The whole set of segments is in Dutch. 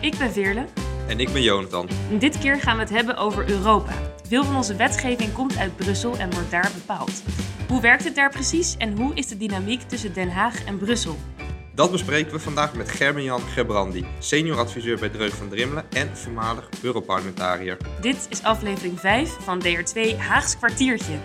Ik ben Veerle. En ik ben Jonathan. En dit keer gaan we het hebben over Europa. Veel van onze wetgeving komt uit Brussel en wordt daar bepaald. Hoe werkt het daar precies en hoe is de dynamiek tussen Den Haag en Brussel? Dat bespreken we vandaag met Gerben-Jan Gebrandi, senior adviseur bij Dreug van Drimmelen en voormalig Europarlementariër. Dit is aflevering 5 van DR2 Haags kwartiertje.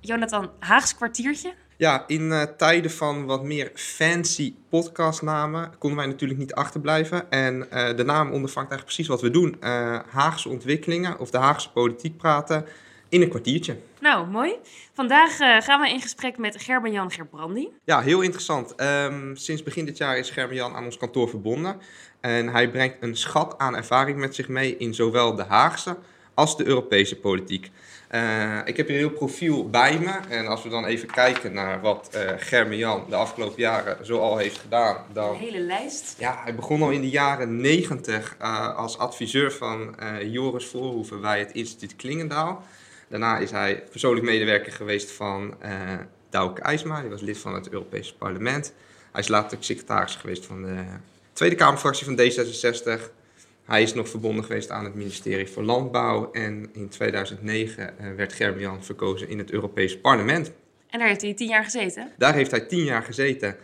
Jonathan, Haags kwartiertje? Ja, in uh, tijden van wat meer fancy podcastnamen konden wij natuurlijk niet achterblijven. En uh, de naam ondervangt eigenlijk precies wat we doen. Uh, Haagse ontwikkelingen of de Haagse politiek praten in een kwartiertje. Nou, mooi. Vandaag gaan we in gesprek met Gerben-Jan Gerbrandi. Ja, heel interessant. Um, sinds begin dit jaar is Gerben-Jan aan ons kantoor verbonden. En hij brengt een schat aan ervaring met zich mee in zowel de Haagse als de Europese politiek. Uh, ik heb hier een heel profiel bij me. En als we dan even kijken naar wat uh, Germe Jan de afgelopen jaren zo al heeft gedaan. Dan, een hele lijst. Ja, hij begon al in de jaren negentig uh, als adviseur van Joris Voorhoeven bij het instituut Klingendaal. Daarna is hij persoonlijk medewerker geweest van Douke IJsma. Hij was lid van het Europese parlement. Hij is later secretaris geweest van de Tweede Kamerfractie van D66. Hij is nog verbonden geweest aan het ministerie voor Landbouw en in 2009 uh, werd Gerbian verkozen in het Europese parlement. En daar heeft hij tien jaar gezeten? Daar heeft hij tien jaar gezeten.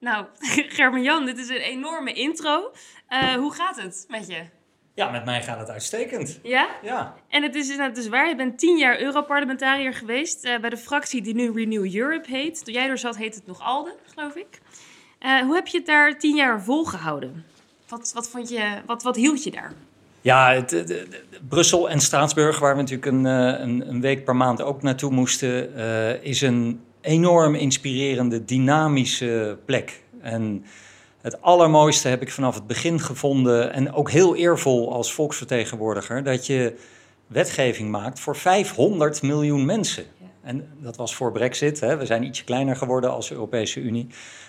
Nou, Gerben-Jan, dit is een enorme intro. Uh, hoe gaat het met je? Ja, met mij gaat het uitstekend. Ja? Ja. En het is, het is waar, je bent tien jaar Europarlementariër geweest uh, bij de fractie die nu Renew Europe heet. Toen jij er zat, heet het nog ALDE, geloof ik. hoe heb je het daar tien jaar volgehouden? Wat, wat, vond je, wat, wat hield je daar? Ja, het, de, de, Brussel en Straatsburg, waar we natuurlijk een, een, een, week per maand ook naartoe moesten, uh, is een enorm inspirerende, dynamische plek. En het allermooiste heb ik vanaf het begin gevonden, en ook heel eervol als volksvertegenwoordiger, dat je wetgeving maakt voor 500 miljoen mensen. En dat was voor Brexit. Hè. We zijn ietsje kleiner geworden als Europese Unie.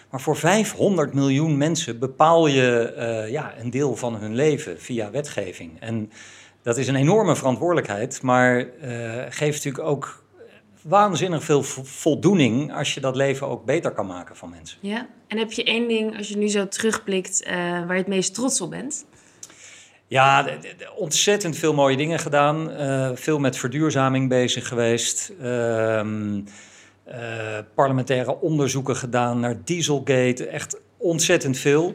Maar voor 500 miljoen mensen bepaal je uh, ja, een deel van hun leven via wetgeving. En dat is een enorme verantwoordelijkheid, maar uh, geeft natuurlijk ook waanzinnig veel voldoening als je dat leven ook beter kan maken van mensen. Ja, en heb je één ding, als je nu zo terugblikt, uh, waar je het meest trots op bent? Ja, ontzettend veel mooie dingen gedaan. Uh, veel met verduurzaming bezig geweest. Uh, uh, parlementaire onderzoeken gedaan naar Dieselgate. Echt ontzettend veel.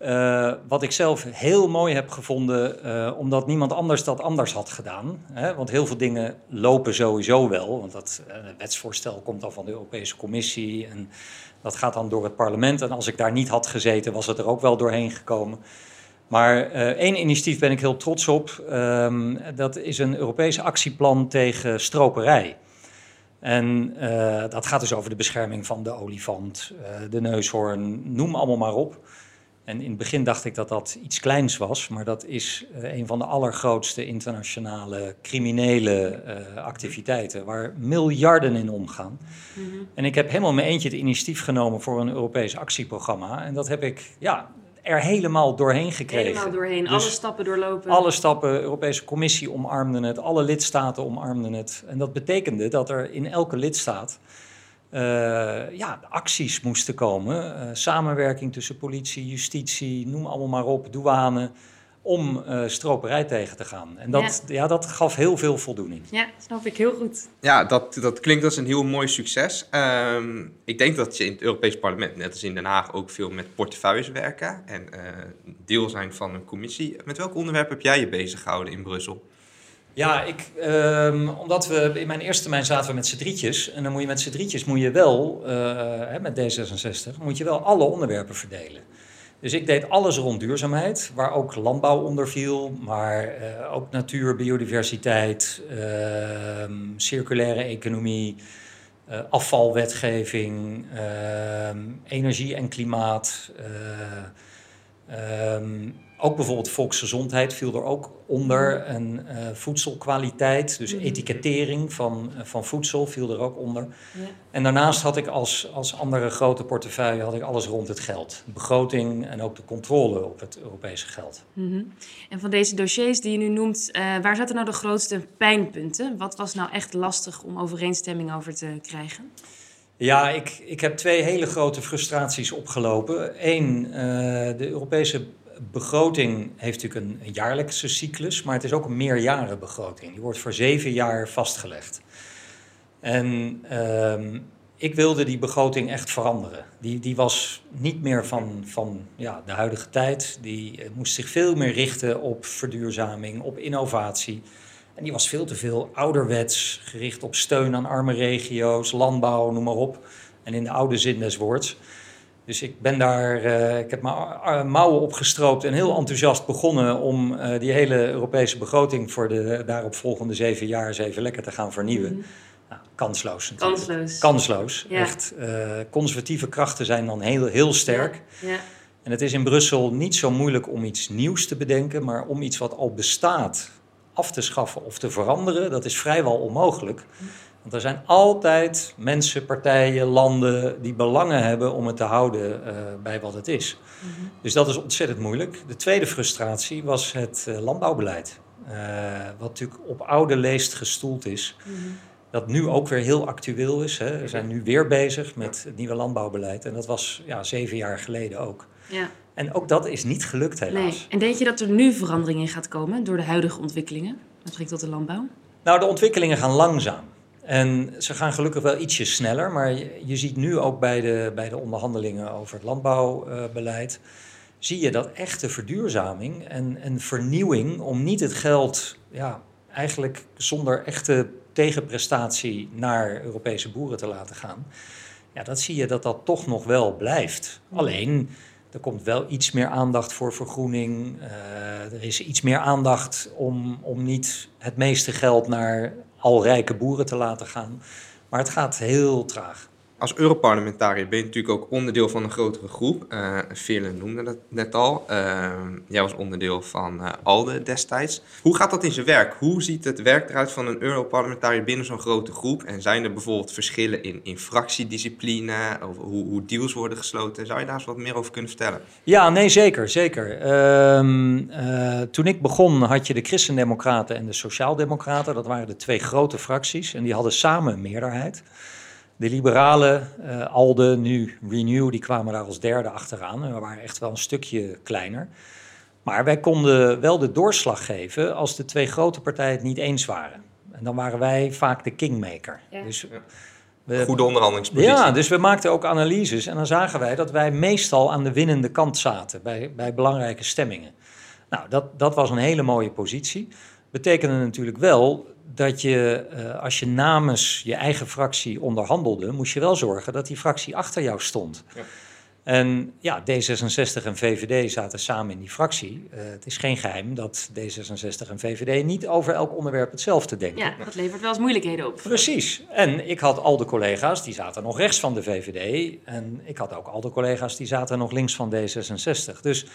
Uh, wat ik zelf heel mooi heb gevonden, omdat niemand anders dat anders had gedaan. Hè? Want heel veel dingen lopen sowieso wel. Want dat wetsvoorstel komt dan van de Europese Commissie en dat gaat dan door het parlement. En als ik daar niet had gezeten, was het er ook wel doorheen gekomen. Maar één initiatief ben ik heel trots op. Um, dat is een Europees actieplan tegen stroperij. En uh, dat gaat dus over de bescherming van de olifant, uh, de neushoorn, noem allemaal maar op. En in het begin dacht ik dat dat iets kleins was, maar dat is een van de allergrootste internationale criminele activiteiten waar miljarden in omgaan. Mm -hmm. En ik heb helemaal mijn eentje het initiatief genomen voor een Europees actieprogramma. En dat heb ik ja, er helemaal doorheen gekregen. Helemaal doorheen, dus alle stappen doorlopen. Alle stappen, Europese Commissie omarmde het, alle lidstaten omarmden het. En dat betekende dat er in elke lidstaat uh, ja, acties moesten komen. Uh, samenwerking tussen politie, justitie, noem allemaal maar op, douane om uh, stroperij tegen te gaan. En dat, ja. ja. dat gaf heel veel voldoening. Ja, snap ik heel goed. Ja, dat, dat klinkt als een heel mooi succes. Um, ik denk dat je in het Europees Parlement, net als in Den Haag, ook veel met portefeuilles werken en uh, deel zijn van een commissie. Met welk onderwerp heb jij je bezig gehouden in Brussel? Ja, ik, um, omdat we in mijn eerste termijn zaten we met z'n drietjes. En dan moet je met z'n drietjes moet je wel, uh, met D66, moet je wel alle onderwerpen verdelen. Dus ik deed alles rond duurzaamheid, waar ook landbouw onder viel, maar uh, ook natuur, biodiversiteit, uh, circulaire economie, uh, afvalwetgeving, energie en klimaat. Um, ook bijvoorbeeld volksgezondheid viel er ook onder. En uh, voedselkwaliteit, dus mm-hmm. etikettering van, uh, van voedsel viel er ook onder. Ja. En daarnaast had ik als, als andere grote portefeuille had ik alles rond het geld. Begroting en ook de controle op het Europese geld. Mm-hmm. En van deze dossiers die je nu noemt, uh, waar zaten nou de grootste pijnpunten? Wat was nou echt lastig om overeenstemming over te krijgen? Ja, ik, ik heb twee hele grote frustraties opgelopen. Eén, de Europese begroting heeft natuurlijk een, jaarlijkse cyclus, maar het is ook een meerjarenbegroting. Die wordt voor zeven jaar vastgelegd. En ehm, ik wilde die begroting echt veranderen. Die, die was niet meer van, van ja, de huidige tijd. Die eh, moest zich veel meer richten op verduurzaming, op innovatie. En die was veel te veel ouderwets, gericht op steun aan arme regio's, landbouw, noem maar op. En in de oude zin des woords. Dus ik ben daar, uh, ik heb mijn mouwen opgestroopt en heel enthousiast begonnen om uh, die hele Europese begroting voor de daaropvolgende zeven jaar eens even lekker te gaan vernieuwen. Mm. Nou, kansloos natuurlijk. Kansloos. Kansloos, ja. echt. Uh, conservatieve krachten zijn dan heel, heel sterk. Ja. ja. En het is in Brussel niet zo moeilijk om iets nieuws te bedenken, maar om iets wat al bestaat af te schaffen of te veranderen, dat is vrijwel onmogelijk. Want er zijn altijd mensen, partijen, landen die belangen hebben om het te houden uh, bij wat het is. Mm -hmm. Dus dat is ontzettend moeilijk. De tweede frustratie was het uh, landbouwbeleid. Uh, wat natuurlijk op oude leest gestoeld is. Mm -hmm. Dat nu ook weer heel actueel is. Hè. We zijn nu weer bezig met het nieuwe landbouwbeleid. En dat was ja, zeven jaar geleden ook. Ja. En ook dat is niet gelukt helaas. Nee. En denk je dat er nu verandering in gaat komen door de huidige ontwikkelingen met betrekking tot de landbouw? Nou, de ontwikkelingen gaan langzaam. En ze gaan gelukkig wel ietsje sneller, maar je, je ziet nu ook bij de, bij de onderhandelingen over het landbouwbeleid, zie je dat echte verduurzaming en, en vernieuwing om niet het geld ja, eigenlijk zonder echte tegenprestatie naar Europese boeren te laten gaan. Ja, dat zie je dat dat toch nog wel blijft. Alleen, er komt wel iets meer aandacht voor vergroening. Uh, er is iets meer aandacht om, om niet het meeste geld naar al rijke boeren te laten gaan. Maar het gaat heel traag. Als Europarlementariër ben je natuurlijk ook onderdeel van een grotere groep. Uh, Veerle noemde dat net al. Uh, jij was onderdeel van uh, ALDE destijds. Hoe gaat dat in zijn werk? Hoe ziet het werk eruit van een Europarlementariër binnen zo'n grote groep? En zijn er bijvoorbeeld verschillen in, in fractiediscipline? Of hoe, hoe deals worden gesloten? Zou je daar eens wat meer over kunnen vertellen? Ja, nee, zeker. zeker. Ehm, toen ik begon had je de Christendemocraten en de Sociaaldemocraten. Dat waren de twee grote fracties. En die hadden samen een meerderheid. De liberalen, uh, ALDE, nu Renew, die kwamen daar als derde achteraan. En we waren echt wel een stukje kleiner. Maar wij konden wel de doorslag geven als de twee grote partijen het niet eens waren. En dan waren wij vaak de kingmaker. Ja. Dus we, Goede onderhandelingspositie. ja, dus we maakten ook analyses en dan zagen wij dat wij meestal aan de winnende kant zaten bij, bij belangrijke stemmingen. Nou, dat, dat was een hele mooie positie. Betekende natuurlijk wel dat je, eh, als je namens je eigen fractie onderhandelde, moest je wel zorgen dat die fractie achter jou stond. Ja. En ja, D66 en VVD zaten samen in die fractie. Eh, het is geen geheim dat D66 en VVD niet over elk onderwerp hetzelfde denken. Ja, dat levert wel eens moeilijkheden op. Precies. En ik had al de collega's die zaten nog rechts van de VVD. En ik had ook al de collega's die zaten nog links van D66. Dus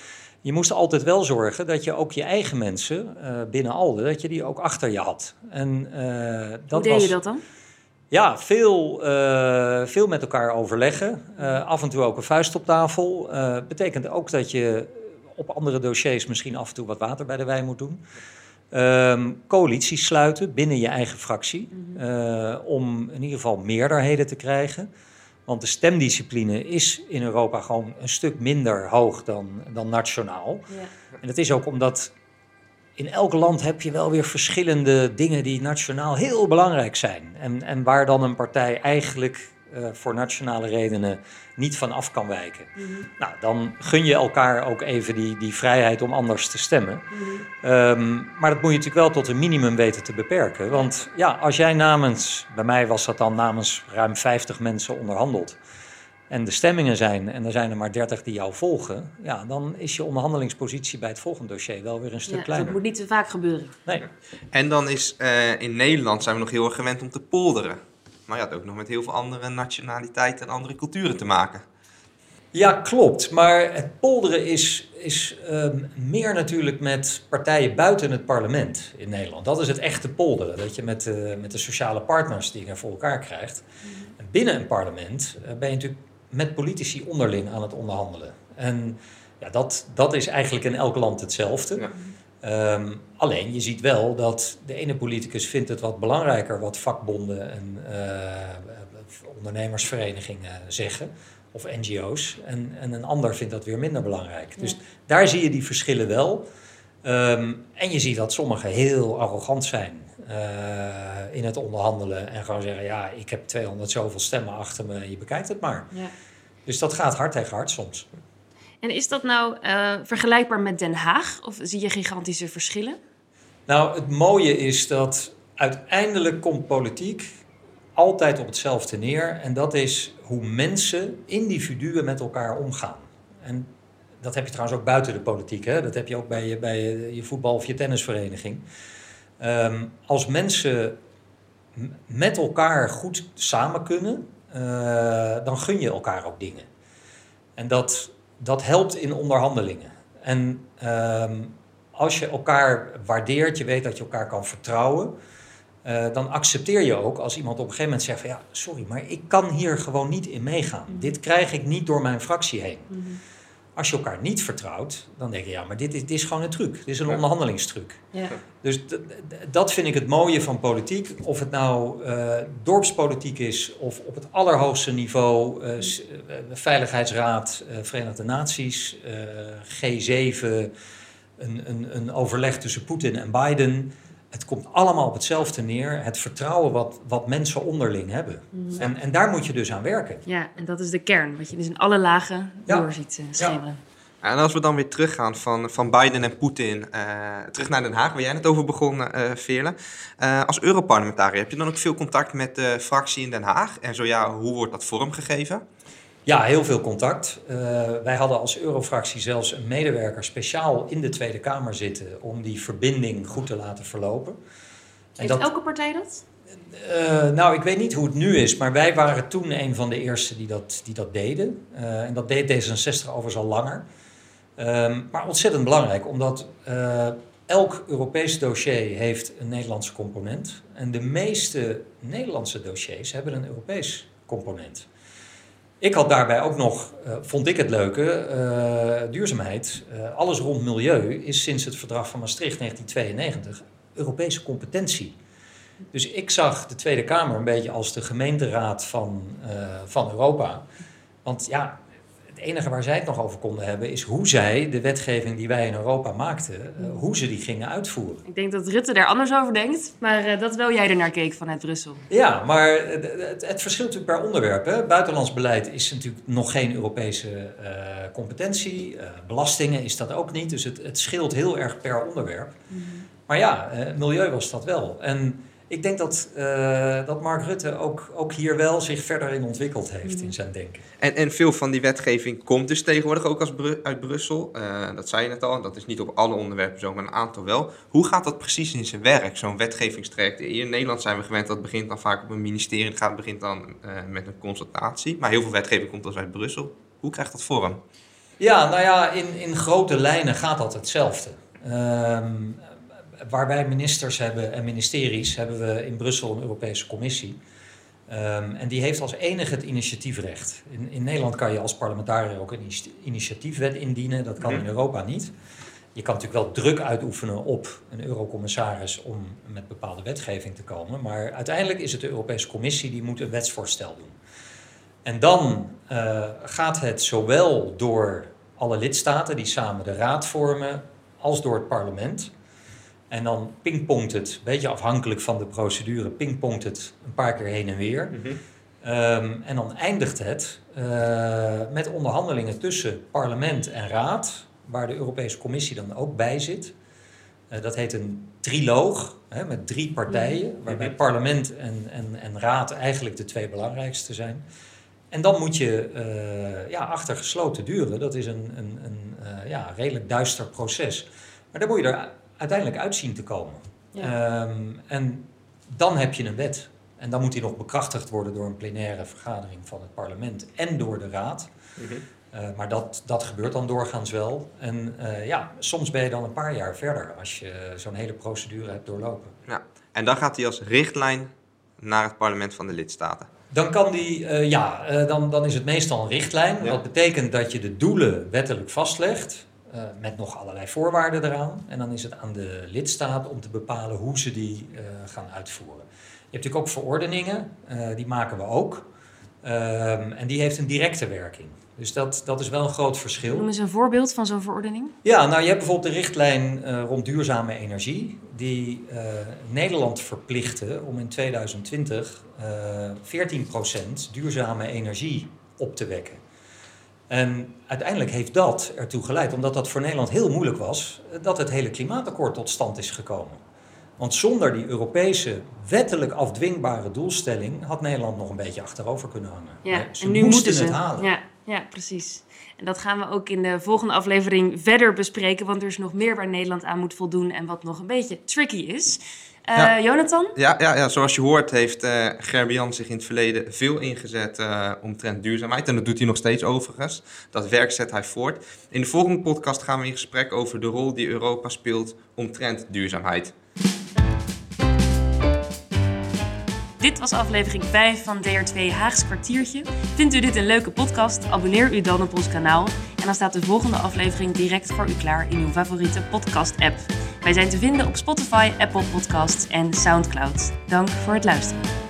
je moest altijd wel zorgen dat je ook je eigen mensen eh, binnen ALDE, dat je die ook achter je had. En uh, dat Hoe deed was, je dat dan? Ja, veel, eh, veel met elkaar overleggen. Eh, af en toe ook een vuist op tafel. Eh, betekent ook dat je op andere dossiers misschien af en toe wat water bij de wijn moet doen. Ehm, coalities sluiten binnen je eigen fractie. eh, om in ieder geval meerderheden te krijgen. Want de stemdiscipline is in Europa gewoon een stuk minder hoog dan, dan nationaal. Ja. En dat is ook omdat in elk land heb je wel weer verschillende dingen die nationaal heel belangrijk zijn. En, en waar dan een partij eigenlijk eh, voor nationale redenen niet van af kan wijken. Mhm. Nou, dan gun je elkaar ook even die, die vrijheid om anders te stemmen. Mhm. Ehm, maar dat moet je natuurlijk wel tot een minimum weten te beperken. Want ja, als jij namens, bij mij was dat dan namens ruim 50 mensen onderhandeld. En de stemmingen zijn, en er zijn er maar 30 die jou volgen. Ja, dan is je onderhandelingspositie bij het volgende dossier wel weer een stuk Ja, kleiner. dat moet niet te vaak gebeuren. Nee. En dan is eh, in Nederland zijn we nog heel erg gewend om te polderen. Maar je had ook nog met heel veel andere nationaliteiten en andere culturen te maken. Ja, klopt. Maar het polderen is, is ehm, meer natuurlijk met partijen buiten het parlement in Nederland. Dat is het echte polderen. Dat je met, eh, met de sociale partners dingen voor elkaar krijgt. En binnen een parlement eh, ben je natuurlijk met politici onderling aan het onderhandelen. En ja, dat, dat is eigenlijk in elk land hetzelfde. Ja. Ehm, alleen je ziet wel dat de ene politicus vindt het wat belangrijker wat vakbonden en eh, ondernemersverenigingen zeggen of NGO's. En, en een ander vindt dat weer minder belangrijk. Dus daar zie je die verschillen wel. Ehm, en je ziet dat sommigen heel arrogant zijn in het onderhandelen. En gewoon zeggen, ja, ik heb 200 zoveel stemmen achter me, je bekijkt het maar. Ja. Dus dat gaat hard tegen hard soms. En is dat nou uh, vergelijkbaar met Den Haag? Of zie je gigantische verschillen? Nou, het mooie is dat uiteindelijk komt politiek altijd op hetzelfde neer. En dat is hoe mensen, individuen met elkaar omgaan. En dat heb je trouwens ook buiten de politiek. Hè? Dat heb je ook bij je, bij je voetbal- of je tennisvereniging. Ehm, als mensen met elkaar goed samen kunnen, uh, dan gun je elkaar ook dingen. En dat, dat helpt in onderhandelingen. En ehm, als je elkaar waardeert, je weet dat je elkaar kan vertrouwen, uh, dan accepteer je ook als iemand op een gegeven moment zegt van ja, sorry, maar ik kan hier gewoon niet in meegaan. Mhm. Dit krijg ik niet door mijn fractie heen. Mhm. Als je elkaar niet vertrouwt, dan denk je ja, maar dit is, dit is gewoon een truc. Dit is een onderhandelingstruc. Ja. Dus dat vind ik het mooie van politiek. Of het nou uh, dorpspolitiek is of op het allerhoogste niveau, uh, Veiligheidsraad, Verenigde Naties, G7, een, een, een overleg tussen Poetin en Biden het komt allemaal op hetzelfde neer. Het vertrouwen wat, wat mensen onderling hebben. Mhm. En, en daar moet je dus aan werken. Ja, en dat is de kern. Wat je dus in alle lagen ja. door ziet uh, schemeren. Ja. En als we dan weer teruggaan van, van Biden en Poetin, uh, terug naar Den Haag, waar jij net over begon, uh, Veerle. Uh, als Europarlementariër heb je dan ook veel contact met de fractie in Den Haag? En zo ja, hoe wordt dat vormgegeven? Ja, heel veel contact. Uh, wij hadden als Eurofractie zelfs een medewerker speciaal in de Tweede Kamer zitten om die verbinding goed te laten verlopen. Heeft dat, elke partij dat? Uh, nou, ik weet niet hoe het nu is, maar wij waren toen een van de eerste die dat, die dat deden. Uh, en dat deed D66 overigens al langer. Ehm, maar ontzettend belangrijk, omdat elk Europees dossier heeft een Nederlandse component. En de meeste Nederlandse dossiers hebben een Europees component. Ik had daarbij ook nog, uh, vond ik het leuke, uh, duurzaamheid. Uh, alles rond milieu is sinds het verdrag van Maastricht 1992 Europese competentie. Dus ik zag de Tweede Kamer een beetje als de gemeenteraad van, van Europa. Want ja, het enige waar zij het nog over konden hebben is hoe zij de wetgeving die wij in Europa maakten, uh, hoe ze die gingen uitvoeren. Ik denk dat Rutte daar anders over denkt, maar uh, dat wel jij er naar keek vanuit Brussel. Ja, maar het, het verschilt natuurlijk per onderwerp. Hè. Buitenlands beleid is natuurlijk nog geen Europese uh, competentie. belastingen is dat ook niet, dus het, het scheelt heel erg per onderwerp. Mm -hmm. Maar ja, milieu was dat wel. En ik denk dat, uh, dat Mark Rutte ook, ook hier wel zich verder in ontwikkeld heeft in zijn denken. En, en veel van die wetgeving komt dus tegenwoordig ook als uit Brussel. Uh, dat zei je net al, dat is niet op alle onderwerpen zo, maar een aantal wel. Hoe gaat dat precies in zijn werk, zo'n wetgevingstraject? Hier in Nederland zijn we gewend dat begint dan vaak op een ministerie. Het gaat begint dan uh, met een consultatie. Maar heel veel wetgeving komt dus uit Brussel. Hoe krijgt dat vorm? Ja, nou ja, in, in grote lijnen gaat dat hetzelfde. Um, waar wij ministers hebben en ministeries, hebben we in Brussel een Europese Commissie. Um, en die heeft als enige het initiatiefrecht. In, in Nederland kan je als parlementariër ook een initiatiefwet indienen. Dat kan in mhm. Europa niet. Je kan natuurlijk wel druk uitoefenen op een eurocommissaris om met bepaalde wetgeving te komen. Maar uiteindelijk is het de Europese Commissie die moet een wetsvoorstel doen. En dan uh, gaat het zowel door alle lidstaten die samen de raad vormen, als door het parlement. En dan pingpongt het, een beetje afhankelijk van de procedure, pingpongt het een paar keer heen en weer. Mhm. um, en dan eindigt het uh, met onderhandelingen tussen parlement en raad, waar de Europese Commissie dan ook bij zit. Uh, dat heet een triloog hè, met drie partijen, mhm. waarbij mhm. parlement en, en, en raad eigenlijk de twee belangrijkste zijn. En dan moet je uh, ja, achter gesloten deuren, dat is een, een, een ja, redelijk duister proces. Maar dan moet je er uiteindelijk uitzien te komen. Um, en dan heb je een wet. En dan moet die nog bekrachtigd worden door een plenaire vergadering van het parlement en door de raad. Mm -hmm. uh, maar dat, dat gebeurt dan doorgaans wel. En uh, ja, soms ben je dan een paar jaar verder als je zo'n hele procedure hebt doorlopen. Ja. En dan gaat die als richtlijn naar het parlement van de lidstaten. Dan kan die, uh, ja, dan, dan is het meestal een richtlijn. Ja. Dat betekent dat je de doelen wettelijk vastlegt. Uh, met nog allerlei voorwaarden eraan. En dan is het aan de lidstaat om te bepalen hoe ze die uh, gaan uitvoeren. Je hebt natuurlijk ook verordeningen, uh, die maken we ook. Ehm, en die heeft een directe werking. Dus dat, dat is wel een groot verschil. Noem eens een voorbeeld van zo'n verordening. Ja, nou je hebt bijvoorbeeld de richtlijn rond duurzame energie, die Nederland verplichtte om in 2020 uh, 14% duurzame energie op te wekken. En uiteindelijk heeft dat ertoe geleid, omdat dat voor Nederland heel moeilijk was, dat het hele klimaatakkoord tot stand is gekomen. Want zonder die Europese wettelijk afdwingbare doelstelling had Nederland nog een beetje achterover kunnen hangen. Ja, ze en nu moeten ze het halen. Ja, ja, precies. En dat gaan we ook in de volgende aflevering verder bespreken, want er is nog meer waar Nederland aan moet voldoen en wat nog een beetje tricky is. Uh, Jonathan? Ja, ja, ja, zoals je hoort heeft uh, Gerbian zich in het verleden veel ingezet uh, omtrent duurzaamheid. En dat doet hij nog steeds overigens. Dat werk zet hij voort. In de volgende podcast gaan we in gesprek over de rol die Europa speelt omtrent duurzaamheid. Dit was aflevering 5 van DR2 Haags kwartiertje. Vindt u dit een leuke podcast? Abonneer u dan op ons kanaal. En dan staat de volgende aflevering direct voor u klaar in uw favoriete podcast-app. Wij zijn te vinden op Spotify, Apple Podcasts en SoundCloud. Dank voor het luisteren.